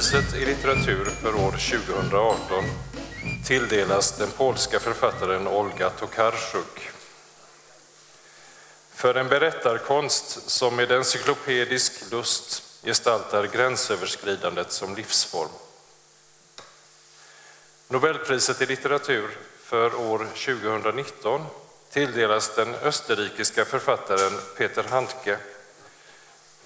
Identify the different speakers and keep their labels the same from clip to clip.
Speaker 1: Nobelpriset i litteratur för år 2018 tilldelas den polska författaren Olga Tokarczuk för en berättarkonst som med encyklopedisk lust gestaltar gränsöverskridandet som livsform. Nobelpriset i litteratur för år 2019 tilldelas den österrikiska författaren Peter Handke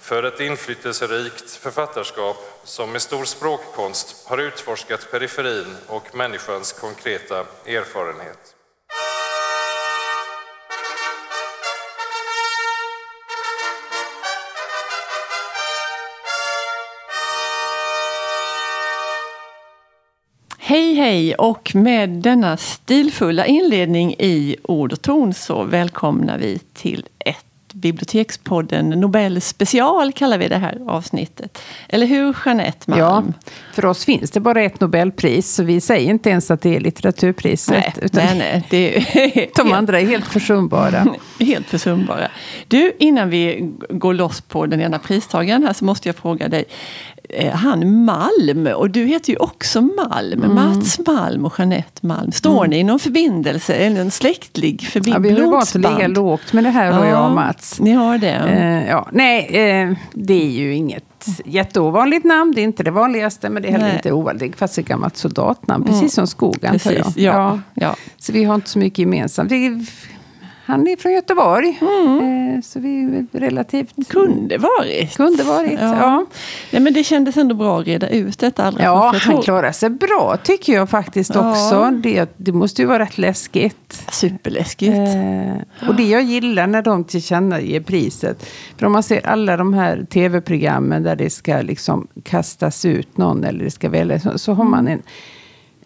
Speaker 1: för ett inflytelserikt författarskap som med stor språkkonst har utforskat periferin och människans konkreta erfarenhet.
Speaker 2: Hej hej och med denna stilfulla inledning i ord och ton så välkomnar vi till Bibliotekspodden Nobel special kallar vi det här avsnittet. Eller hur Jeanette Malm?
Speaker 3: Ja, för oss finns det bara ett Nobelpris så vi säger inte ens att det är litteraturpriset.
Speaker 2: Nej, utan nej, nej, det
Speaker 3: är de andra är helt försumbara.
Speaker 2: helt försumbara. Du, innan vi går loss på den ena pristagaren här så måste jag fråga dig. Eh, han Malm, och du heter ju också Malm, mm. Mats Malm och Jeanette Malm. Står mm. ni i någon förbindelse, eller en släktlig förbindelse?
Speaker 3: Ja, vi har att ligga lågt med det här, ja, jag och Mats.
Speaker 2: Ni har det?
Speaker 3: Uh, ja. Nej, uh, det är ju inget jätteovanligt namn. Det är inte det vanligaste, men det är heller Nej. inte ovanligt. Det är ett gammalt soldatnamn, precis mm. som skogen.
Speaker 2: Precis, ja. Ja. ja.
Speaker 3: Så vi har inte så mycket gemensamt. Vi han är från Göteborg. Mm. Eh, så vi är relativt...
Speaker 2: Kunde varit.
Speaker 3: Kunde varit, ja. ja.
Speaker 2: ja men det kändes ändå bra att reda ut detta allra
Speaker 3: Ja, han klarar sig bra tycker jag faktiskt ja. också. Det, det måste ju vara rätt läskigt.
Speaker 2: Superläskigt.
Speaker 3: Eh, och det jag gillar när de tillkännager priset. För om man ser alla de här tv-programmen där det ska liksom kastas ut någon eller det ska väljas. Så, så har man en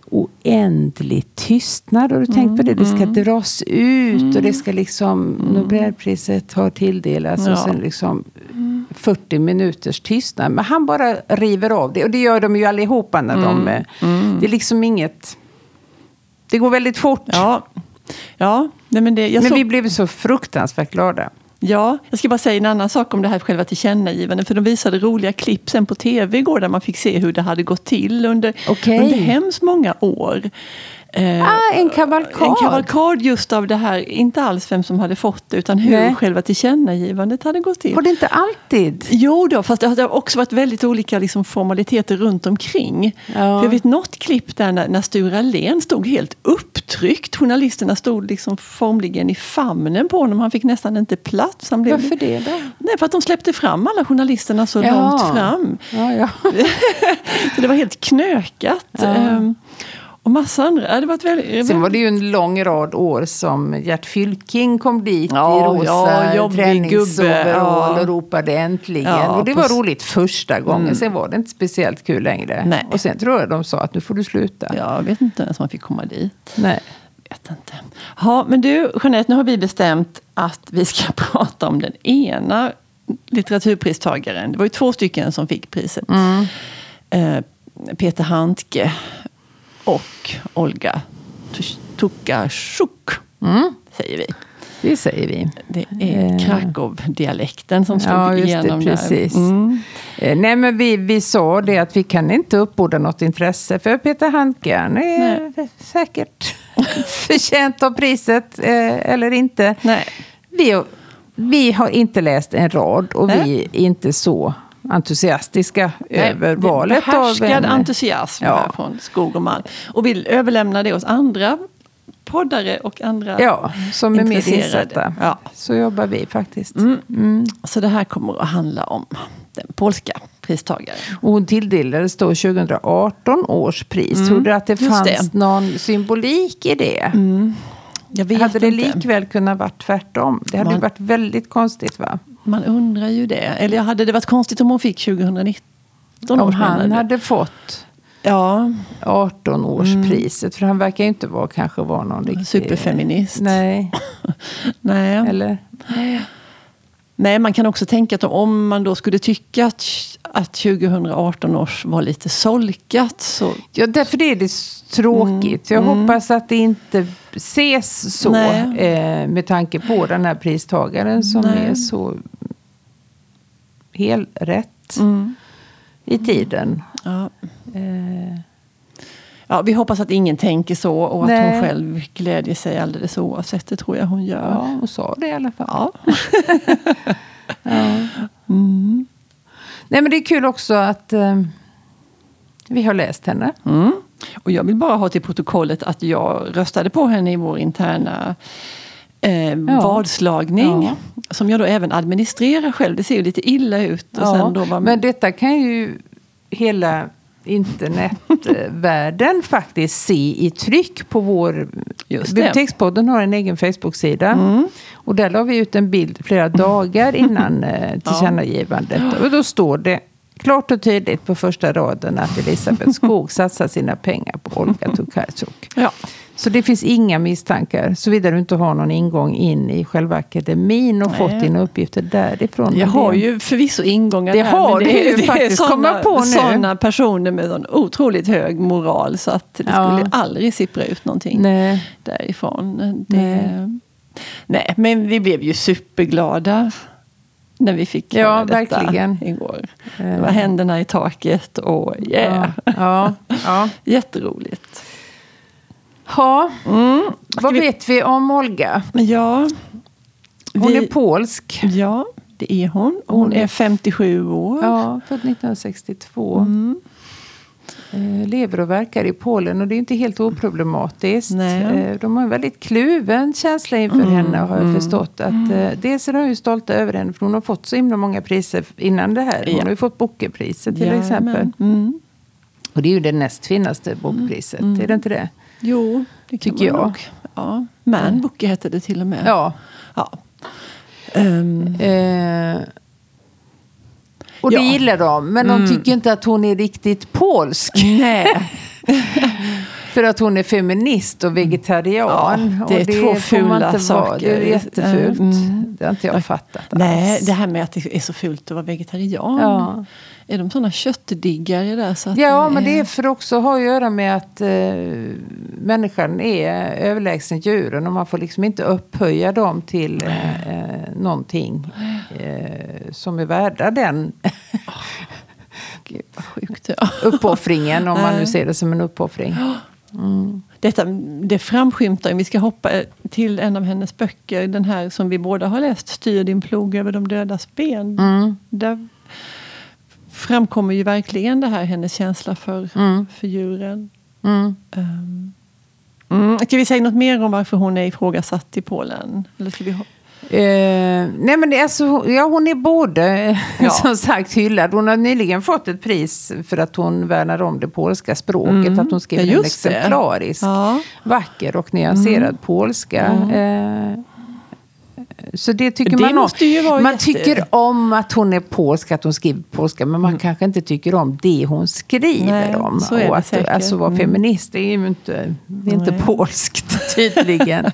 Speaker 3: oändlig tystnad. Har du tänkt på det? Det ska mm. dras ut mm. och det ska liksom mm. Nobelpriset har tilldelats ja. och sen liksom 40 minuters tystnad. Men han bara river av det. Och det gör de ju allihopa när de... Mm. mm. Det är liksom inget... Det går väldigt fort.
Speaker 2: Ja. Ja, men det,
Speaker 3: men så... vi blev så fruktansvärt glada.
Speaker 2: Ja, jag ska bara säga en annan sak om det här själva tillkännagivandet. För de visade roliga klipp sen på tv igår där man fick se hur det hade gått till under, okay. under hemskt många år.
Speaker 3: Eh, ah, en kavalkad.
Speaker 2: En kavalkad just av det här, inte alls vem som hade fått det, utan hur Nej. själva tillkännagivandet hade gått till.
Speaker 3: Var det inte alltid?
Speaker 2: Jo då, fast det har också varit väldigt olika liksom, formaliteter runt omkring. Ja. För jag vet något klipp där när, när Sture Allén stod helt upptryckt. Journalisterna stod liksom formligen i famnen på honom. Han fick nästan inte plats. Han
Speaker 3: blev... Varför det då?
Speaker 2: Nej, för att de släppte fram alla journalisterna så ja. långt fram.
Speaker 3: Ja, ja.
Speaker 2: så det var helt knökat. Um, och massa andra. Det var väldigt,
Speaker 3: Sen var det ju en lång rad år som Gert Fylking kom dit ja, i rosa ja, träningsoverall ja. och ropade äntligen. Ja, och det var roligt första gången. Mm. Sen var det inte speciellt kul längre. Nej. Och sen tror jag de sa att nu får du sluta.
Speaker 2: Ja, jag vet inte ens om man fick komma dit.
Speaker 3: Nej.
Speaker 2: Vet inte. Ja, men du Jeanette, nu har vi bestämt att vi ska prata om den ena litteraturpristagaren. Det var ju två stycken som fick priset. Mm. Eh, Peter Handke och Olga Tukashuk, mm. säger vi.
Speaker 3: Det säger vi.
Speaker 2: Det är eh. Krakow-dialekten som slog
Speaker 3: ja,
Speaker 2: igenom
Speaker 3: det, precis. där. Mm. Eh, nej, men vi, vi sa det att vi kan inte uppbåda något intresse för Peter Handke. Han är Nej. säkert förtjänt av priset, eh, eller inte.
Speaker 2: Nej.
Speaker 3: Vi, vi har inte läst en rad och Nej. vi är inte så entusiastiska Nej, över valet
Speaker 2: av en... entusiasm ja. från Skog och Malm. Och vill överlämna det hos andra poddare och andra
Speaker 3: Ja, som är mer insatta. Ja. Så jobbar vi faktiskt.
Speaker 2: Mm. Mm. Så det här kommer att handla om den polska pristagaren.
Speaker 3: Och hon tilldelades då 2018 års pris. Mm. Tror du att det fanns det. någon symbolik i det?
Speaker 2: Mm.
Speaker 3: hade det likväl kunnat vara tvärtom? Det hade Man... varit väldigt konstigt va?
Speaker 2: Man undrar ju det. Eller hade det varit konstigt om hon fick 2019
Speaker 3: Om han hade fått
Speaker 2: ja.
Speaker 3: 18-årspriset. Mm. För han verkar ju inte vara, kanske vara någon riktig...
Speaker 2: Superfeminist.
Speaker 3: Nej.
Speaker 2: Nej.
Speaker 3: Eller?
Speaker 2: Nej, man kan också tänka att om man då skulle tycka att, att 2018 års var lite solkat så...
Speaker 3: Ja, därför är det tråkigt. Mm. Jag mm. hoppas att det inte ses så eh, med tanke på den här pristagaren som Nej. är så helt rätt. Mm i tiden.
Speaker 2: Ja.
Speaker 3: Eh,
Speaker 2: Ja, vi hoppas att ingen tänker så och att
Speaker 3: Nej.
Speaker 2: hon själv glädjer sig alldeles oavsett. Det tror jag hon gör.
Speaker 3: ja, hon sa det i alla fall.
Speaker 2: Ja.
Speaker 3: Nej, men det är kul också att eh, vi har läst henne.
Speaker 2: Mm. Och jag vill bara ha till protokollet att jag röstade på henne i vår interna eh, vadslagning.
Speaker 3: Ja.
Speaker 2: Som jag då även administrerar själv. Det ser ju lite illa ut. Och sen då var,
Speaker 3: Men detta kan ju hela internetvärlden faktiskt se i tryck på vår... Bibliotekspodden har en egen Facebook-sida.
Speaker 2: Mm.
Speaker 3: Och där la vi ut en bild flera dagar innan eh, tillkännagivandet. Och då står det klart och tydligt på första raden att Elisabeth Skog satsar sina pengar på Olga Tokarczuk.
Speaker 2: ja.
Speaker 3: Så det finns inga misstankar, såvida du inte har någon ingång in i själva akademin och
Speaker 2: Nej.
Speaker 3: fått dina uppgifter därifrån.
Speaker 2: Jag har
Speaker 3: det-
Speaker 2: ju förvisso ingångar
Speaker 3: Det
Speaker 2: där,
Speaker 3: har
Speaker 2: men
Speaker 3: du ju faktiskt,
Speaker 2: såna,
Speaker 3: på nu.
Speaker 2: såna personer med en otroligt hög moral så att det
Speaker 3: Ja.
Speaker 2: skulle aldrig sippra ut någonting
Speaker 3: Nej.
Speaker 2: därifrån. Det,
Speaker 3: Nej.
Speaker 2: nej. men vi blev ju superglada när vi fick
Speaker 3: Ja,
Speaker 2: höra detta
Speaker 3: verkligen.
Speaker 2: igår. Det
Speaker 3: Eh,
Speaker 2: var händerna i taket och yeah,
Speaker 3: Ja, ja, ja.
Speaker 2: jätteroligt.
Speaker 3: Ha,
Speaker 2: Mm.
Speaker 3: vad
Speaker 2: vi-
Speaker 3: vet vi om Olga?
Speaker 2: Ja,
Speaker 3: Hon
Speaker 2: vi-
Speaker 3: är polsk.
Speaker 2: Ja, det är hon. Hon,
Speaker 3: Hon är-
Speaker 2: är 57 år.
Speaker 3: Ja, född 1962.
Speaker 2: Mm.
Speaker 3: Eh, lever och verkar i Polen och det är inte helt oproblematiskt.
Speaker 2: Nej.
Speaker 3: Eh, de har en väldigt kluven känsla inför henne har jag förstått. Att, eh, dels är de ju stolta över henne för hon har fått så himla många priser innan det här. Hon
Speaker 2: Ja.
Speaker 3: har ju fått Bookerpriset till
Speaker 2: Jajamän.
Speaker 3: exempel.
Speaker 2: Mm.
Speaker 3: Och det är ju det näst finaste bokpriset, är det inte det?
Speaker 2: Jo, det kan
Speaker 3: Tycker
Speaker 2: man
Speaker 3: jag.
Speaker 2: nog. Ja, Man Booker hette det till och med.
Speaker 3: Ja.
Speaker 2: Ja. Ehm,
Speaker 3: Eh, och det
Speaker 2: Ja.
Speaker 3: gillar de, men de tycker inte att hon är riktigt polsk.
Speaker 2: nej,
Speaker 3: För att hon är feminist och vegetarian.
Speaker 2: Ja, det är
Speaker 3: och
Speaker 2: två
Speaker 3: får man
Speaker 2: fula saker.
Speaker 3: Det är jättefult.
Speaker 2: Mm.
Speaker 3: Det har inte jag fattat
Speaker 2: nej,
Speaker 3: alls.
Speaker 2: det här med att det är så fult att vara vegetarian.
Speaker 3: Ja.
Speaker 2: Är de sådana köttdiggare där? Så
Speaker 3: Ja, men det är för också har att göra med att eh, människan är överlägsen djuren och man får liksom inte upphöja dem till eh, eh, någonting eh, som är värda den
Speaker 2: Gud, vad sjukt. Ja.
Speaker 3: uppoffringen, om man nu ser det som en uppoffring.
Speaker 2: Detta, det framskymtar, vi ska hoppa till en av hennes böcker, den här som vi båda har läst, Styr din plog över de dödas ben.
Speaker 3: Mm.
Speaker 2: Där framkommer ju verkligen det här, hennes känsla för,
Speaker 3: Mm.
Speaker 2: för djuren.
Speaker 3: Mm.
Speaker 2: Um, mm, ska vi säga något mer om varför hon är ifrågasatt i Polen? Eller ska vi
Speaker 3: Eh, nej men det alltså, ja, hon är både
Speaker 2: Ja.
Speaker 3: som sagt hyllad. Hon har nyligen fått ett pris för att hon värnar om det polska språket. Att hon skriver
Speaker 2: Mm. Ja,
Speaker 3: en exemplarisk,
Speaker 2: Ja.
Speaker 3: vacker och nyanserad polska. Eh, så det tycker
Speaker 2: Det
Speaker 3: man om.
Speaker 2: måste ju vara
Speaker 3: Man
Speaker 2: jätte-
Speaker 3: tycker om att hon är polsk, att hon skriver polska. Men man kanske inte tycker om det hon skriver
Speaker 2: Mm. Nej,
Speaker 3: om.
Speaker 2: så är
Speaker 3: och att
Speaker 2: säkert.
Speaker 3: alltså, vara
Speaker 2: Mm.
Speaker 3: feminist, det är ju inte, det är inte
Speaker 2: Nej.
Speaker 3: polskt tydligen.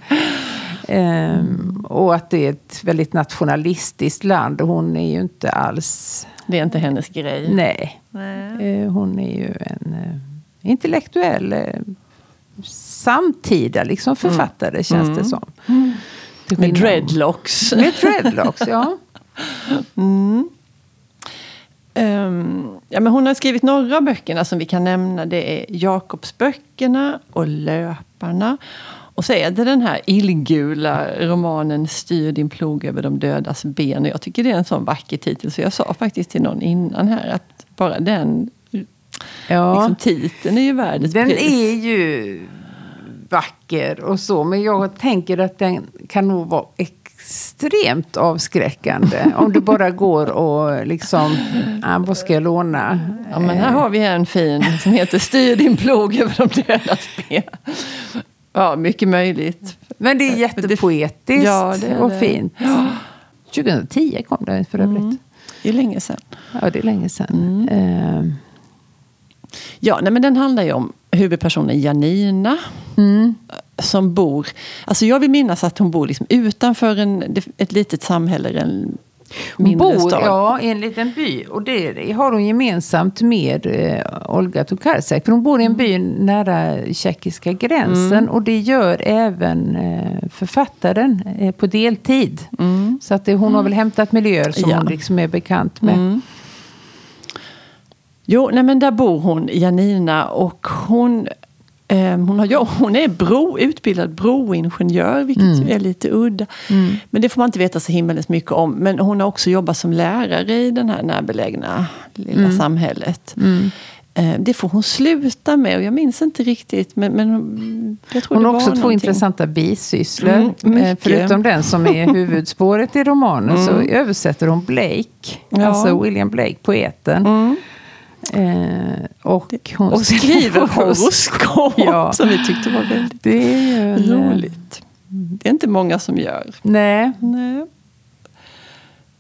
Speaker 3: Ehm, och att det är ett väldigt nationalistiskt land. Och hon är ju inte alls...
Speaker 2: Det är inte hennes grej.
Speaker 3: Nej.
Speaker 2: Nej.
Speaker 3: Eh, hon är ju en eh, intellektuell eh, samtida liksom, författare, känns det som. Till
Speaker 2: Med dreadlocks.
Speaker 3: Med dreadlocks, ja.
Speaker 2: Ehm, ja, men hon har skrivit några av böckerna som vi kan nämna. Det är Jakobsböckerna och Löparna. Och så är det den här illgula romanen Styr din plog över de dödas ben. Och jag tycker det är en sån vacker titel så jag sa faktiskt till någon innan här att bara den
Speaker 3: ja.
Speaker 2: liksom, titeln är ju värd ett
Speaker 3: Den
Speaker 2: pris.
Speaker 3: är ju vacker och så, men jag tänker att den kan nog vara extremt avskräckande. om du bara går och liksom, ah, vad ska jag låna?
Speaker 2: Ja, men här har vi en fin som heter Styr din plog över de dödas ben. Ja, mycket möjligt.
Speaker 3: Men det är jättepoetiskt
Speaker 2: Ja, det är
Speaker 3: och
Speaker 2: det.
Speaker 3: fint. 2010 kom det för övrigt.
Speaker 2: Mm. Det är länge sedan.
Speaker 3: Ja, det är länge sedan. Eh,
Speaker 2: Ja, nej, men den handlar ju om huvudpersonen Janina.
Speaker 3: mm.
Speaker 2: Som bor, alltså jag vill minnas att hon bor liksom utanför en, ett litet samhälle, en
Speaker 3: Hon bor
Speaker 2: stad.
Speaker 3: ja, i en liten by och det har hon gemensamt med eh, Olga Tokarczak. För hon bor i en by nära tjeckiska gränsen
Speaker 2: Mm.
Speaker 3: och det gör även eh, författaren eh, på deltid.
Speaker 2: Mm.
Speaker 3: Så att det, hon har väl hämtat miljöer som
Speaker 2: Ja.
Speaker 3: hon liksom är bekant med.
Speaker 2: Mm. Jo, nej men där bor hon, Janina, och hon, eh, hon, har, ja, hon är bro, utbildad broingenjör, vilket
Speaker 3: Mm.
Speaker 2: är lite udda. Men det får man inte veta så himmelens mycket om. Men hon har också jobbat som lärare i den här närbelägna lilla
Speaker 3: Mm.
Speaker 2: samhället. Eh, det får hon sluta med och jag minns inte riktigt. Men, men jag tror
Speaker 3: Hon
Speaker 2: det
Speaker 3: har också två
Speaker 2: någonting.
Speaker 3: intressanta bisysslor.
Speaker 2: Mm, mycket.
Speaker 3: Eh, Förutom den som är huvudspåret i romanen så översätter hon Blake.
Speaker 2: Ja.
Speaker 3: Alltså William Blake, poeten.
Speaker 2: Mm.
Speaker 3: Eh, och hon
Speaker 2: Och skriver horoskop
Speaker 3: Ja.
Speaker 2: som vi tyckte var väldigt
Speaker 3: Det är eh,
Speaker 2: roligt. Det är inte många som gör.
Speaker 3: Nej.
Speaker 2: Nej.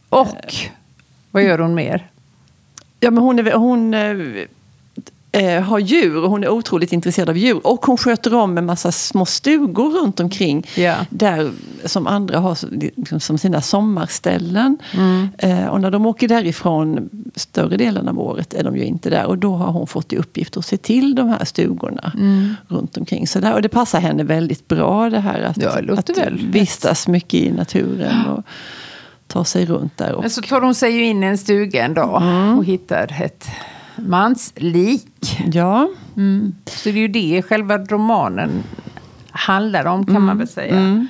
Speaker 3: Och vad gör hon mer?
Speaker 2: Ja, men hon, är, hon eh, har djur och hon är otroligt intresserad av djur. Och hon sköter om en massa små stugor runt omkring.
Speaker 3: Ja.
Speaker 2: Där, som andra har liksom, som sina sommarställen. Eh, och när de åker därifrån större delen av året är de ju inte där. Och då har hon fått i uppgift att se till de här stugorna runt omkring. Så där, och det passar henne väldigt bra det här att,
Speaker 3: Ja, det
Speaker 2: att
Speaker 3: väl.
Speaker 2: vistas mycket i naturen. Och ta sig runt där. Och,
Speaker 3: Men så tar hon sig ju in i en stuga en dag och hittar ett manslik.
Speaker 2: ja,
Speaker 3: Så det är ju det själva romanen handlar om kan man väl säga.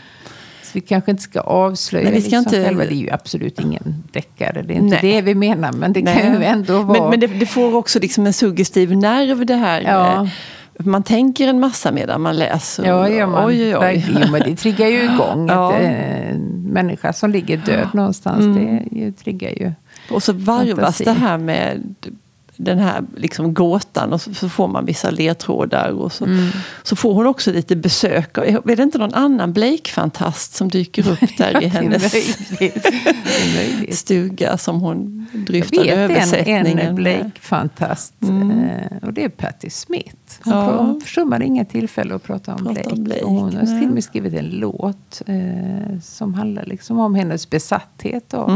Speaker 3: Så vi kanske inte ska avslöja
Speaker 2: Nej, vi ska
Speaker 3: liksom
Speaker 2: inte-
Speaker 3: själva. Det är ju absolut ingen deckare. Det är inte
Speaker 2: Nej.
Speaker 3: det vi menar. Men det
Speaker 2: Nej.
Speaker 3: kan ju ändå vara...
Speaker 2: Men, men det, det får också liksom en suggestiv nerv det här.
Speaker 3: Ja.
Speaker 2: Eh, Man tänker en massa medan man läser.
Speaker 3: Ja, gör man.
Speaker 2: Oj, oj, oj.
Speaker 3: Jo, men det triggar ju igång.
Speaker 2: Ja.
Speaker 3: Ett, eh, människa som ligger död någonstans, det ju, triggar ju.
Speaker 2: Och så varvas det här med den här liksom gåtan och så, så får man vissa ledtrådar. Och så,
Speaker 3: Mm.
Speaker 2: så får hon också lite besök. Är det inte någon annan Blake-fantast som dyker upp där i hennes stuga som hon
Speaker 3: Jag
Speaker 2: dryftar
Speaker 3: vet en,
Speaker 2: översättningen
Speaker 3: en
Speaker 2: med?
Speaker 3: Blake-fantast. eh, Och det är Patti Smith. Hon,
Speaker 2: Ja.
Speaker 3: hon försummar inga tillfällen att prata om
Speaker 2: Prata
Speaker 3: Blake.
Speaker 2: om Blake,
Speaker 3: hon har till och med skrivit en låt eh, som handlar liksom om hennes besatthet av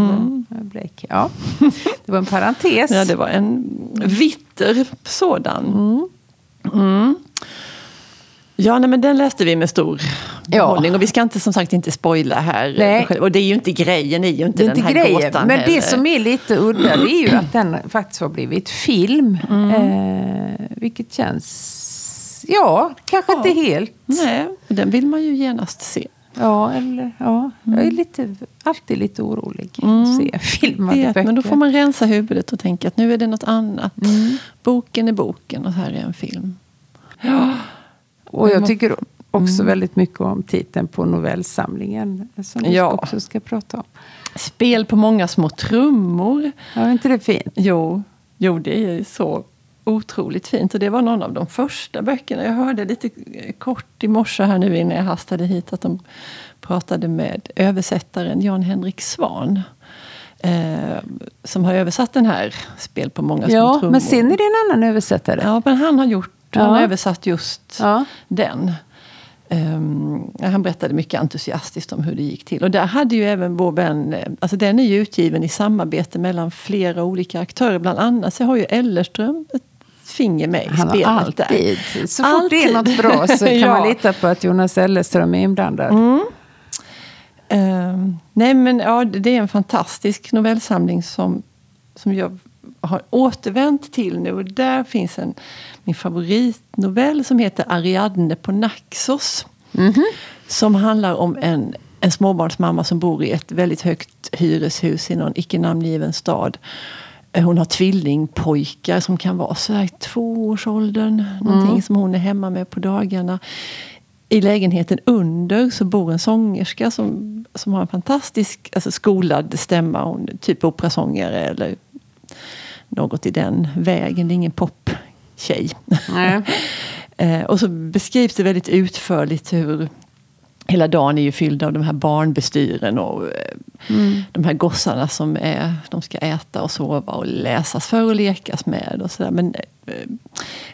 Speaker 3: eh, Blake. Ja, det var en parentes.
Speaker 2: Ja, det var en vitter sådan. Mm. Ja, nej, men den läste vi med stor
Speaker 3: Ja.
Speaker 2: behållning. Och vi ska inte som sagt inte spoila här.
Speaker 3: Nej.
Speaker 2: Och det är ju inte grejen, är ju inte
Speaker 3: Det är
Speaker 2: den
Speaker 3: inte
Speaker 2: här
Speaker 3: grejen.
Speaker 2: gåtan
Speaker 3: Men
Speaker 2: heller.
Speaker 3: det som är lite udda det är ju att den faktiskt har blivit film.
Speaker 2: Mm.
Speaker 3: Eh, vilket känns... Ja, kanske
Speaker 2: Ja.
Speaker 3: inte helt.
Speaker 2: Nej, den vill man ju genast se.
Speaker 3: Ja, eller ja. Jag
Speaker 2: Mm.
Speaker 3: är lite, alltid lite orolig att se filmade
Speaker 2: Vet,
Speaker 3: böcker.
Speaker 2: men då får man rensa huvudet och tänka att nu är det något annat.
Speaker 3: Mm.
Speaker 2: Boken är boken och här är en film.
Speaker 3: Och jag tycker
Speaker 2: Mm.
Speaker 3: också väldigt mycket om titeln på novellsamlingen. Som vi
Speaker 2: Ja.
Speaker 3: också ska prata om.
Speaker 2: Spel på många små trummor.
Speaker 3: Ja, är inte det fint?
Speaker 2: Jo, jo, det är så otroligt fint. Och det var någon av de första böckerna. Jag hörde lite kort i morse här nu innan jag hastade hit att de pratade med översättaren Jan-Henrik Svan. Eh, som har översatt den här Spel på många små
Speaker 3: Ja,
Speaker 2: trummor.
Speaker 3: men sen är det en annan översättare.
Speaker 2: Ja, men han har gjort, han har
Speaker 3: Ja.
Speaker 2: översatt just
Speaker 3: Ja.
Speaker 2: den. Ehm, han berättade mycket entusiastiskt om hur det gick till. Och där hade ju även vår vän, eh, alltså den är ju utgiven i samarbete mellan flera olika aktörer. Bland annat så har ju Ellerström ett finger med i
Speaker 3: Han har
Speaker 2: spelet där.
Speaker 3: alltid, så fort det är
Speaker 2: Alltid.
Speaker 3: något bra så kan
Speaker 2: Ja.
Speaker 3: man lita på att Jonas Elleström är inblandad.
Speaker 2: Ehm, nej men ja, det är en fantastisk novellsamling som, som jag har återvänt till nu. Och där finns en, min favoritnovell som heter Ariadne på Naxos. Som handlar om en, en småbarnsmamma som bor i ett väldigt högt hyreshus i någon icke namngiven stad. Eh, Hon har tvillingpojkar som kan vara så här i tvåårsåldern. Någonting som hon är hemma med på dagarna. I lägenheten under så bor en sångerska som, som har en fantastisk alltså skolad stämma. Hon typ operasångare eller något i den vägen. Det är ingen poptjej. Eh, och så beskrivs det väldigt utförligt hur hela dagen är ju fylld av de här barnbestyren och eh, de här gossarna som är, de ska äta och sova och läsas för och lekas med. och så. Men eh,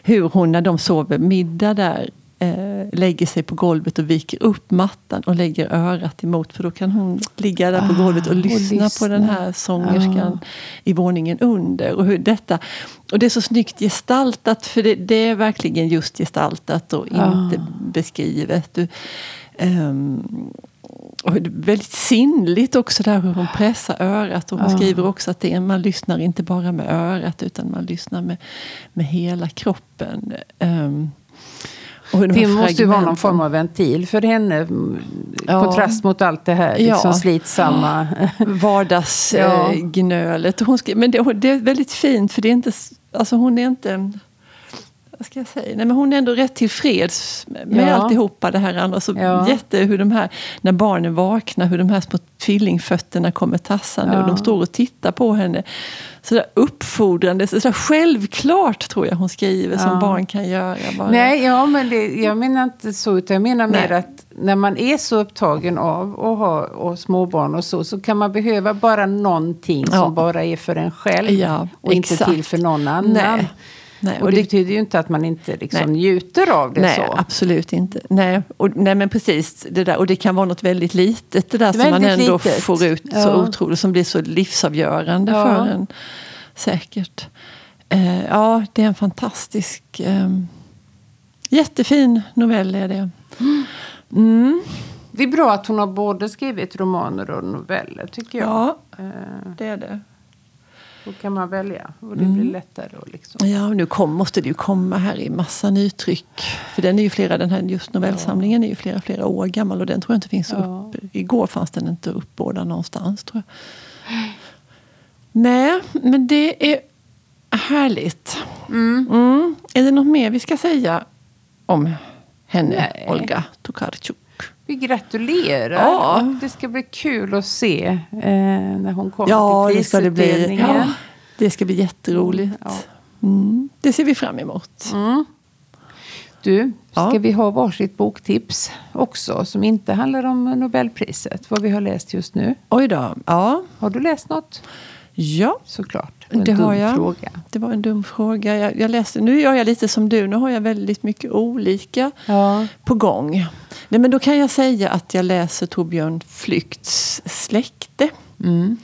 Speaker 2: hur hon när de sover middag där eh, lägger sig på golvet och viker upp mattan och lägger örat emot för då kan hon ligga där på
Speaker 3: Ah,
Speaker 2: golvet och
Speaker 3: och
Speaker 2: lyssna, på
Speaker 3: lyssna.
Speaker 2: den här sångerskan i våningen under. Och, hur detta, och det är så snyggt gestaltat för det, det är verkligen just gestaltat och inte
Speaker 3: Ah.
Speaker 2: beskrivet. Du, ehm, och väldigt sinnligt också där hur hon pressar örat. Och hon
Speaker 3: Ja.
Speaker 2: skriver också att det är, man lyssnar inte bara med örat utan man lyssnar med, med hela kroppen. Um,
Speaker 3: Det måste ju vara någon form av ventil för henne. mm,
Speaker 2: Ja.
Speaker 3: Kontrast mot allt det här liksom
Speaker 2: Ja.
Speaker 3: slitsamma.
Speaker 2: vardagsgnölet.
Speaker 3: Ja.
Speaker 2: Eh, hon skri- men det, det är väldigt fint för det är inte, alltså hon är inte, vad ska jag säga, nej men hon är ändå rätt tillfreds med
Speaker 3: Ja.
Speaker 2: alltihopa det här andra. Så
Speaker 3: Ja.
Speaker 2: jätte hur de här, när barnen vaknar, hur de här små tvillingfötterna kommer tassande
Speaker 3: Ja.
Speaker 2: och de står och tittar på henne. Sådär uppfordrande, sådär självklart tror jag hon skriver som barn kan göra. Bara.
Speaker 3: Nej, ja, men det, jag menar inte så. Utan jag menar
Speaker 2: Nej.
Speaker 3: mer att när man är så upptagen av att ha och småbarn och så. Så kan man behöva bara någonting som bara är för en själv. Och inte
Speaker 2: exakt.
Speaker 3: till för någon annan.
Speaker 2: Nej. Nej,
Speaker 3: Och, det, betyder ju inte att man inte liksom
Speaker 2: Nej.
Speaker 3: njuter av det
Speaker 2: Nej,
Speaker 3: så.
Speaker 2: absolut inte. Nej, och, nej, men precis. Det där, och det kan vara något väldigt litet, det där som man ändå
Speaker 3: litet.
Speaker 2: får ut så
Speaker 3: Ja.
Speaker 2: otroligt, som blir så livsavgörande
Speaker 3: Ja.
Speaker 2: för en. Säkert. Eh, ja, det är en fantastisk, eh, jättefin novell är det. Mm.
Speaker 3: Det är bra att hon har både skrivit romaner och noveller tycker jag.
Speaker 2: Ja,
Speaker 3: Eh,
Speaker 2: det är det.
Speaker 3: Då kan man välja och det
Speaker 2: Mm.
Speaker 3: blir lättare. att Liksom.
Speaker 2: Ja, nu kom, måste det ju komma här i massa nytryck. För den är ju flera, den här just novellsamlingen är ju flera, flera år gammal och den tror jag inte finns
Speaker 3: Ja.
Speaker 2: upp. Igår fanns den inte uppbådad någonstans tror jag. Nej, men det är härligt. Mm. Är det något mer vi ska säga om henne,
Speaker 3: Nej.
Speaker 2: Olga Tokarczuk?
Speaker 3: Vi gratulerar.
Speaker 2: Ja.
Speaker 3: Det ska bli kul att se eh, när hon kommer
Speaker 2: Ja,
Speaker 3: till
Speaker 2: det ska det bli.
Speaker 3: prisutdelningen.
Speaker 2: Ja, det ska bli jätteroligt.
Speaker 3: Ja.
Speaker 2: Mm. Det ser vi fram emot.
Speaker 3: Mm. Du, ska
Speaker 2: Ja.
Speaker 3: vi ha varsitt boktips också som inte handlar om Nobelpriset? Vad vi har läst just nu.
Speaker 2: Oj då. Ja,
Speaker 3: Har du läst något?
Speaker 2: Ja.
Speaker 3: Såklart. en
Speaker 2: Det har
Speaker 3: dum
Speaker 2: jag.
Speaker 3: Fråga.
Speaker 2: Det var en dum fråga. Jag, jag läste, nu gör jag lite som du. Nu har jag väldigt mycket olika
Speaker 3: Ja.
Speaker 2: på gång. Nej, men då kan jag säga att jag läser Torbjörn Flykts Släkte.
Speaker 3: Mm.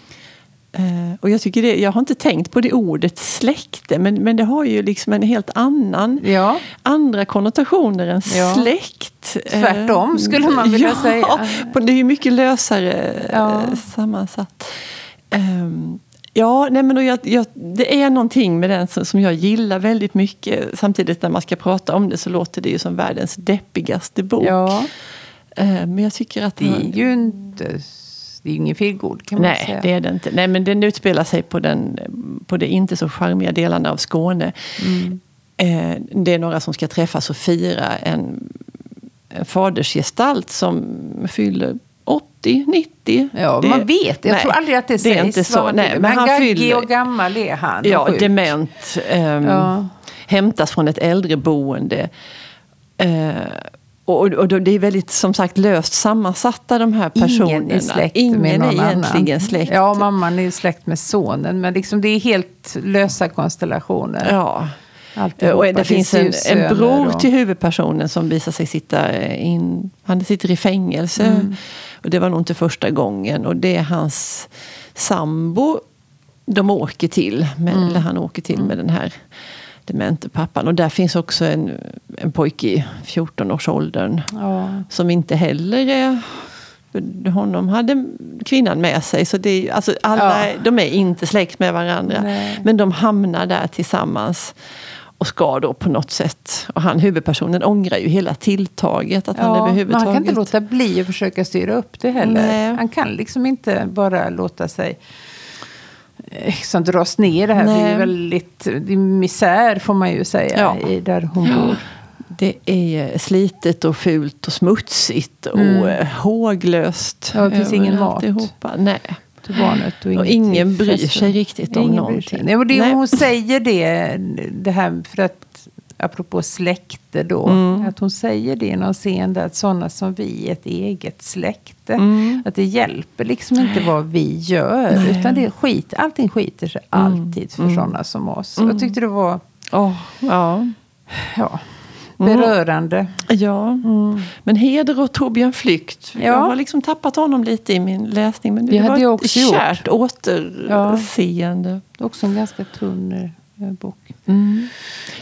Speaker 2: Eh, och jag, tycker det, jag har inte tänkt på det ordet släkte, men, men det har ju liksom en helt annan,
Speaker 3: Ja.
Speaker 2: andra konnotationer än
Speaker 3: Ja.
Speaker 2: släkt. Eh,
Speaker 3: Tvärtom, skulle man vilja
Speaker 2: ja,
Speaker 3: säga.
Speaker 2: Det är ju mycket lösare
Speaker 3: Ja.
Speaker 2: eh, sammansatt. Ehm, Ja, nej men då jag, jag, det är någonting med den som, som jag gillar väldigt mycket. Samtidigt när man ska prata om det så låter det ju som världens deppigaste bok.
Speaker 3: ja.
Speaker 2: Eh, Men jag tycker att...
Speaker 3: Det är
Speaker 2: han-
Speaker 3: ju inte... Det är ingen feelgood kan man
Speaker 2: Nej,
Speaker 3: säga.
Speaker 2: det är det inte. Nej, men den utspelar sig på, den, på det inte så charmiga delarna av Skåne.
Speaker 3: Mm.
Speaker 2: Eh, Det är några som ska träffas och fira en, en fadersgestalt som fyller 80, 90.
Speaker 3: Ja,
Speaker 2: Det-
Speaker 3: man vet. Jag
Speaker 2: nej,
Speaker 3: tror aldrig att det,
Speaker 2: det
Speaker 3: sägs.
Speaker 2: är inte så. Nej,
Speaker 3: fyller.
Speaker 2: men han
Speaker 3: gaggig
Speaker 2: fyller-
Speaker 3: och gammal är han.
Speaker 2: Ja,
Speaker 3: sjuk.
Speaker 2: dement. ehm,
Speaker 3: Ja.
Speaker 2: Hämtas från ett äldreboende. Eh, och, och det är väldigt som sagt löst sammansatta de här personerna.
Speaker 3: Ingen är släkt
Speaker 2: Ingen
Speaker 3: med någon
Speaker 2: är egentligen
Speaker 3: annan.
Speaker 2: släkt.
Speaker 3: Ja, mamman är släkt med sonen. Men liksom det är helt lösa konstellationer.
Speaker 2: Ja.
Speaker 3: Alltihopa.
Speaker 2: Och det finns en, en bror till huvudpersonen som visar sig sitta in, han sitter i fängelse.
Speaker 3: Mm.
Speaker 2: Och det var nog inte första gången. Och det är hans sambo de åker till, med,
Speaker 3: Mm.
Speaker 2: eller han åker till med den här demente pappan. Och där finns också en, en pojke i 14-årsåldern
Speaker 3: Ja.
Speaker 2: som inte heller är honom hade kvinnan med sig. Så det alltså alla,
Speaker 3: Ja.
Speaker 2: De är inte släkt med varandra.
Speaker 3: Nej.
Speaker 2: Men de hamnar där tillsammans. Och ska då på något sätt. Och han huvudpersonen ångrar ju hela tilltaget. Att han
Speaker 3: Ja, men
Speaker 2: överhuvudtaget...
Speaker 3: han kan inte låta bli att försöka styra upp det heller.
Speaker 2: Nej.
Speaker 3: Han kan liksom inte bara låta sig eh, liksom dras ner. Det här blir
Speaker 2: Nej.
Speaker 3: ju väldigt det är misär får man ju säga
Speaker 2: Ja.
Speaker 3: i där hon bor.
Speaker 2: Det är slitet och fult och smutsigt och
Speaker 3: Mm.
Speaker 2: håglöst.
Speaker 3: Ja, det finns ingen mat.
Speaker 2: alltihopa. Nej.
Speaker 3: Till barnet. Och,
Speaker 2: Och ingen bryr sig riktigt om
Speaker 3: Ingen
Speaker 2: någonting.
Speaker 3: Nej, och det,
Speaker 2: Nej.
Speaker 3: Hon säger det, det här för att apropå släkte då.
Speaker 2: Mm.
Speaker 3: Att hon säger det i någon scen där att sådana som vi är ett eget släkte.
Speaker 2: Mm.
Speaker 3: Att det hjälper liksom inte vad vi gör.
Speaker 2: Nej.
Speaker 3: Utan det är skit, allting skiter sig alltid för
Speaker 2: Mm.
Speaker 3: sådana som oss.
Speaker 2: Mm.
Speaker 3: Jag tyckte det var
Speaker 2: Åh, ja.
Speaker 3: ja,
Speaker 2: Mm.
Speaker 3: Berörande.
Speaker 2: Ja, men Heder och Torbjörn Flykt. Jag
Speaker 3: Ja.
Speaker 2: har liksom tappat honom lite i min läsning. Men det
Speaker 3: Det
Speaker 2: var
Speaker 3: jag
Speaker 2: ett
Speaker 3: också gjort.
Speaker 2: kärt återseende.
Speaker 3: Det är också en ganska tunn eh, bok.
Speaker 2: Mm.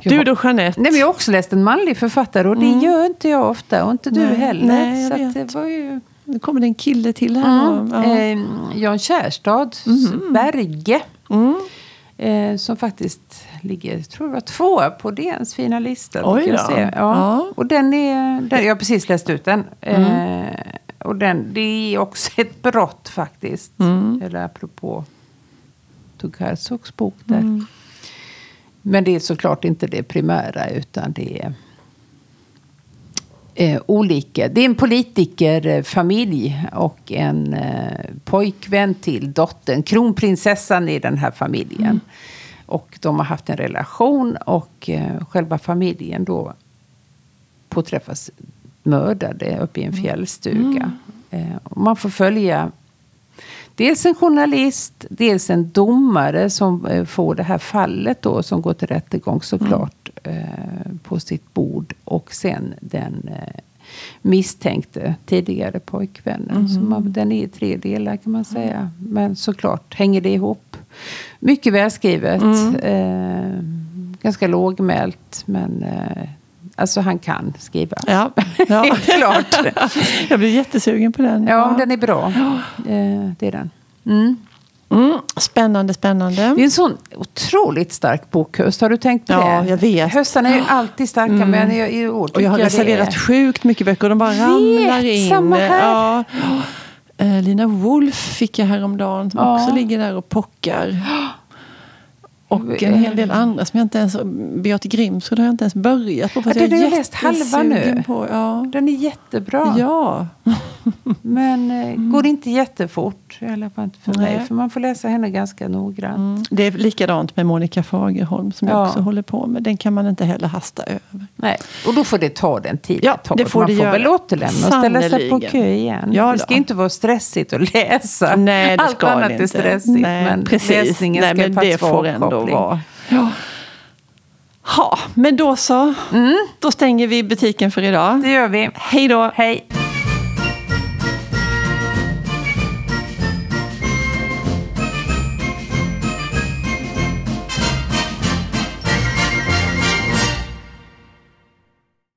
Speaker 3: Jag
Speaker 2: Du då Jeanette?
Speaker 3: Nej, men jag har också läst en manlig författare och det
Speaker 2: Mm.
Speaker 3: gör inte jag ofta och inte du
Speaker 2: Nej,
Speaker 3: heller.
Speaker 2: nej, jag
Speaker 3: så det var ju
Speaker 2: Nu kommer det en kille till här.
Speaker 3: Mm.
Speaker 2: Ja.
Speaker 3: Eh, Jan Kärstad, Berge. Eh, som faktiskt ligger, jag tror det var två på DNs fina lista.
Speaker 2: Oj
Speaker 3: jag
Speaker 2: då.
Speaker 3: Ja.
Speaker 2: Ja.
Speaker 3: Och den är, den, jag har precis läst ut den. Eh, och den, det är också ett brott faktiskt. Eller apropå Herzogs bok där. Men det är såklart inte det primära utan det är eh, olika. Det är en politikerfamilj och en eh, pojkvän till dottern, kronprinsessan i den här familjen. Och de har haft en relation och eh, själva familjen då påträffas mördade uppe i en fjällstuga. Eh, och man får följa Dels en journalist, dels en domare som eh, får det här fallet då som går till rättegång såklart eh, på sitt bord. Och sen den eh, misstänkte tidigare pojkvännen. Så man, den är i tre delar kan man säga. Men såklart hänger det ihop. Mycket välskrivet. Eh, ganska lågmält men eh, alltså han kan skriva.
Speaker 2: Ja, ja.
Speaker 3: Klart.
Speaker 2: Jag blir jättesugen på den.
Speaker 3: Ja, den är bra. Eh, det är den. Mm.
Speaker 2: Mm, spännande, spännande.
Speaker 3: Det är en sån otroligt stark bokhöst. Har du tänkt på
Speaker 2: Ja,
Speaker 3: det?
Speaker 2: jag vet.
Speaker 3: Höstarna är ju alltid starka, men i, i år
Speaker 2: Och jag har
Speaker 3: tycker
Speaker 2: reserverat
Speaker 3: det
Speaker 2: sjukt mycket böcker de bara ramlar in.
Speaker 3: samma här.
Speaker 2: Ja. Eh, Lina Wolf fick jag häromdagen som
Speaker 3: Ja.
Speaker 2: också ligger där och pockar. Och en hel del andra som jag inte ens... Beate Grimsrud har jag inte ens börjat på. fast
Speaker 3: Ja,
Speaker 2: jag
Speaker 3: den
Speaker 2: är
Speaker 3: har jag läst halva nu.
Speaker 2: På, ja.
Speaker 3: Den är jättebra.
Speaker 2: ja.
Speaker 3: Men eh, går inte jättefort. I alla fall inte för mig. För man får läsa henne ganska noggrant.
Speaker 2: Mm. Det är likadant med Monica Fagerholm som jag
Speaker 3: Ja.
Speaker 2: också håller på med. Den kan man inte heller hasta över.
Speaker 3: Nej. Och då får det ta den tid
Speaker 2: Ja,
Speaker 3: det
Speaker 2: det får
Speaker 3: man
Speaker 2: det
Speaker 3: får
Speaker 2: göra.
Speaker 3: väl återlämna och ställa sig på kö igen.
Speaker 2: Ja
Speaker 3: det
Speaker 2: då.
Speaker 3: ska inte vara stressigt att läsa.
Speaker 2: Nej, det
Speaker 3: Allt
Speaker 2: ska
Speaker 3: annat
Speaker 2: det
Speaker 3: är
Speaker 2: inte.
Speaker 3: stressigt.
Speaker 2: Nej,
Speaker 3: men
Speaker 2: precis.
Speaker 3: läsningen
Speaker 2: Nej,
Speaker 3: ska
Speaker 2: men det får
Speaker 3: vara
Speaker 2: ändå vara. Ha, men då så.
Speaker 3: Mm.
Speaker 2: Då stänger vi butiken för idag.
Speaker 3: Det gör vi.
Speaker 2: Hej då!
Speaker 3: Hej.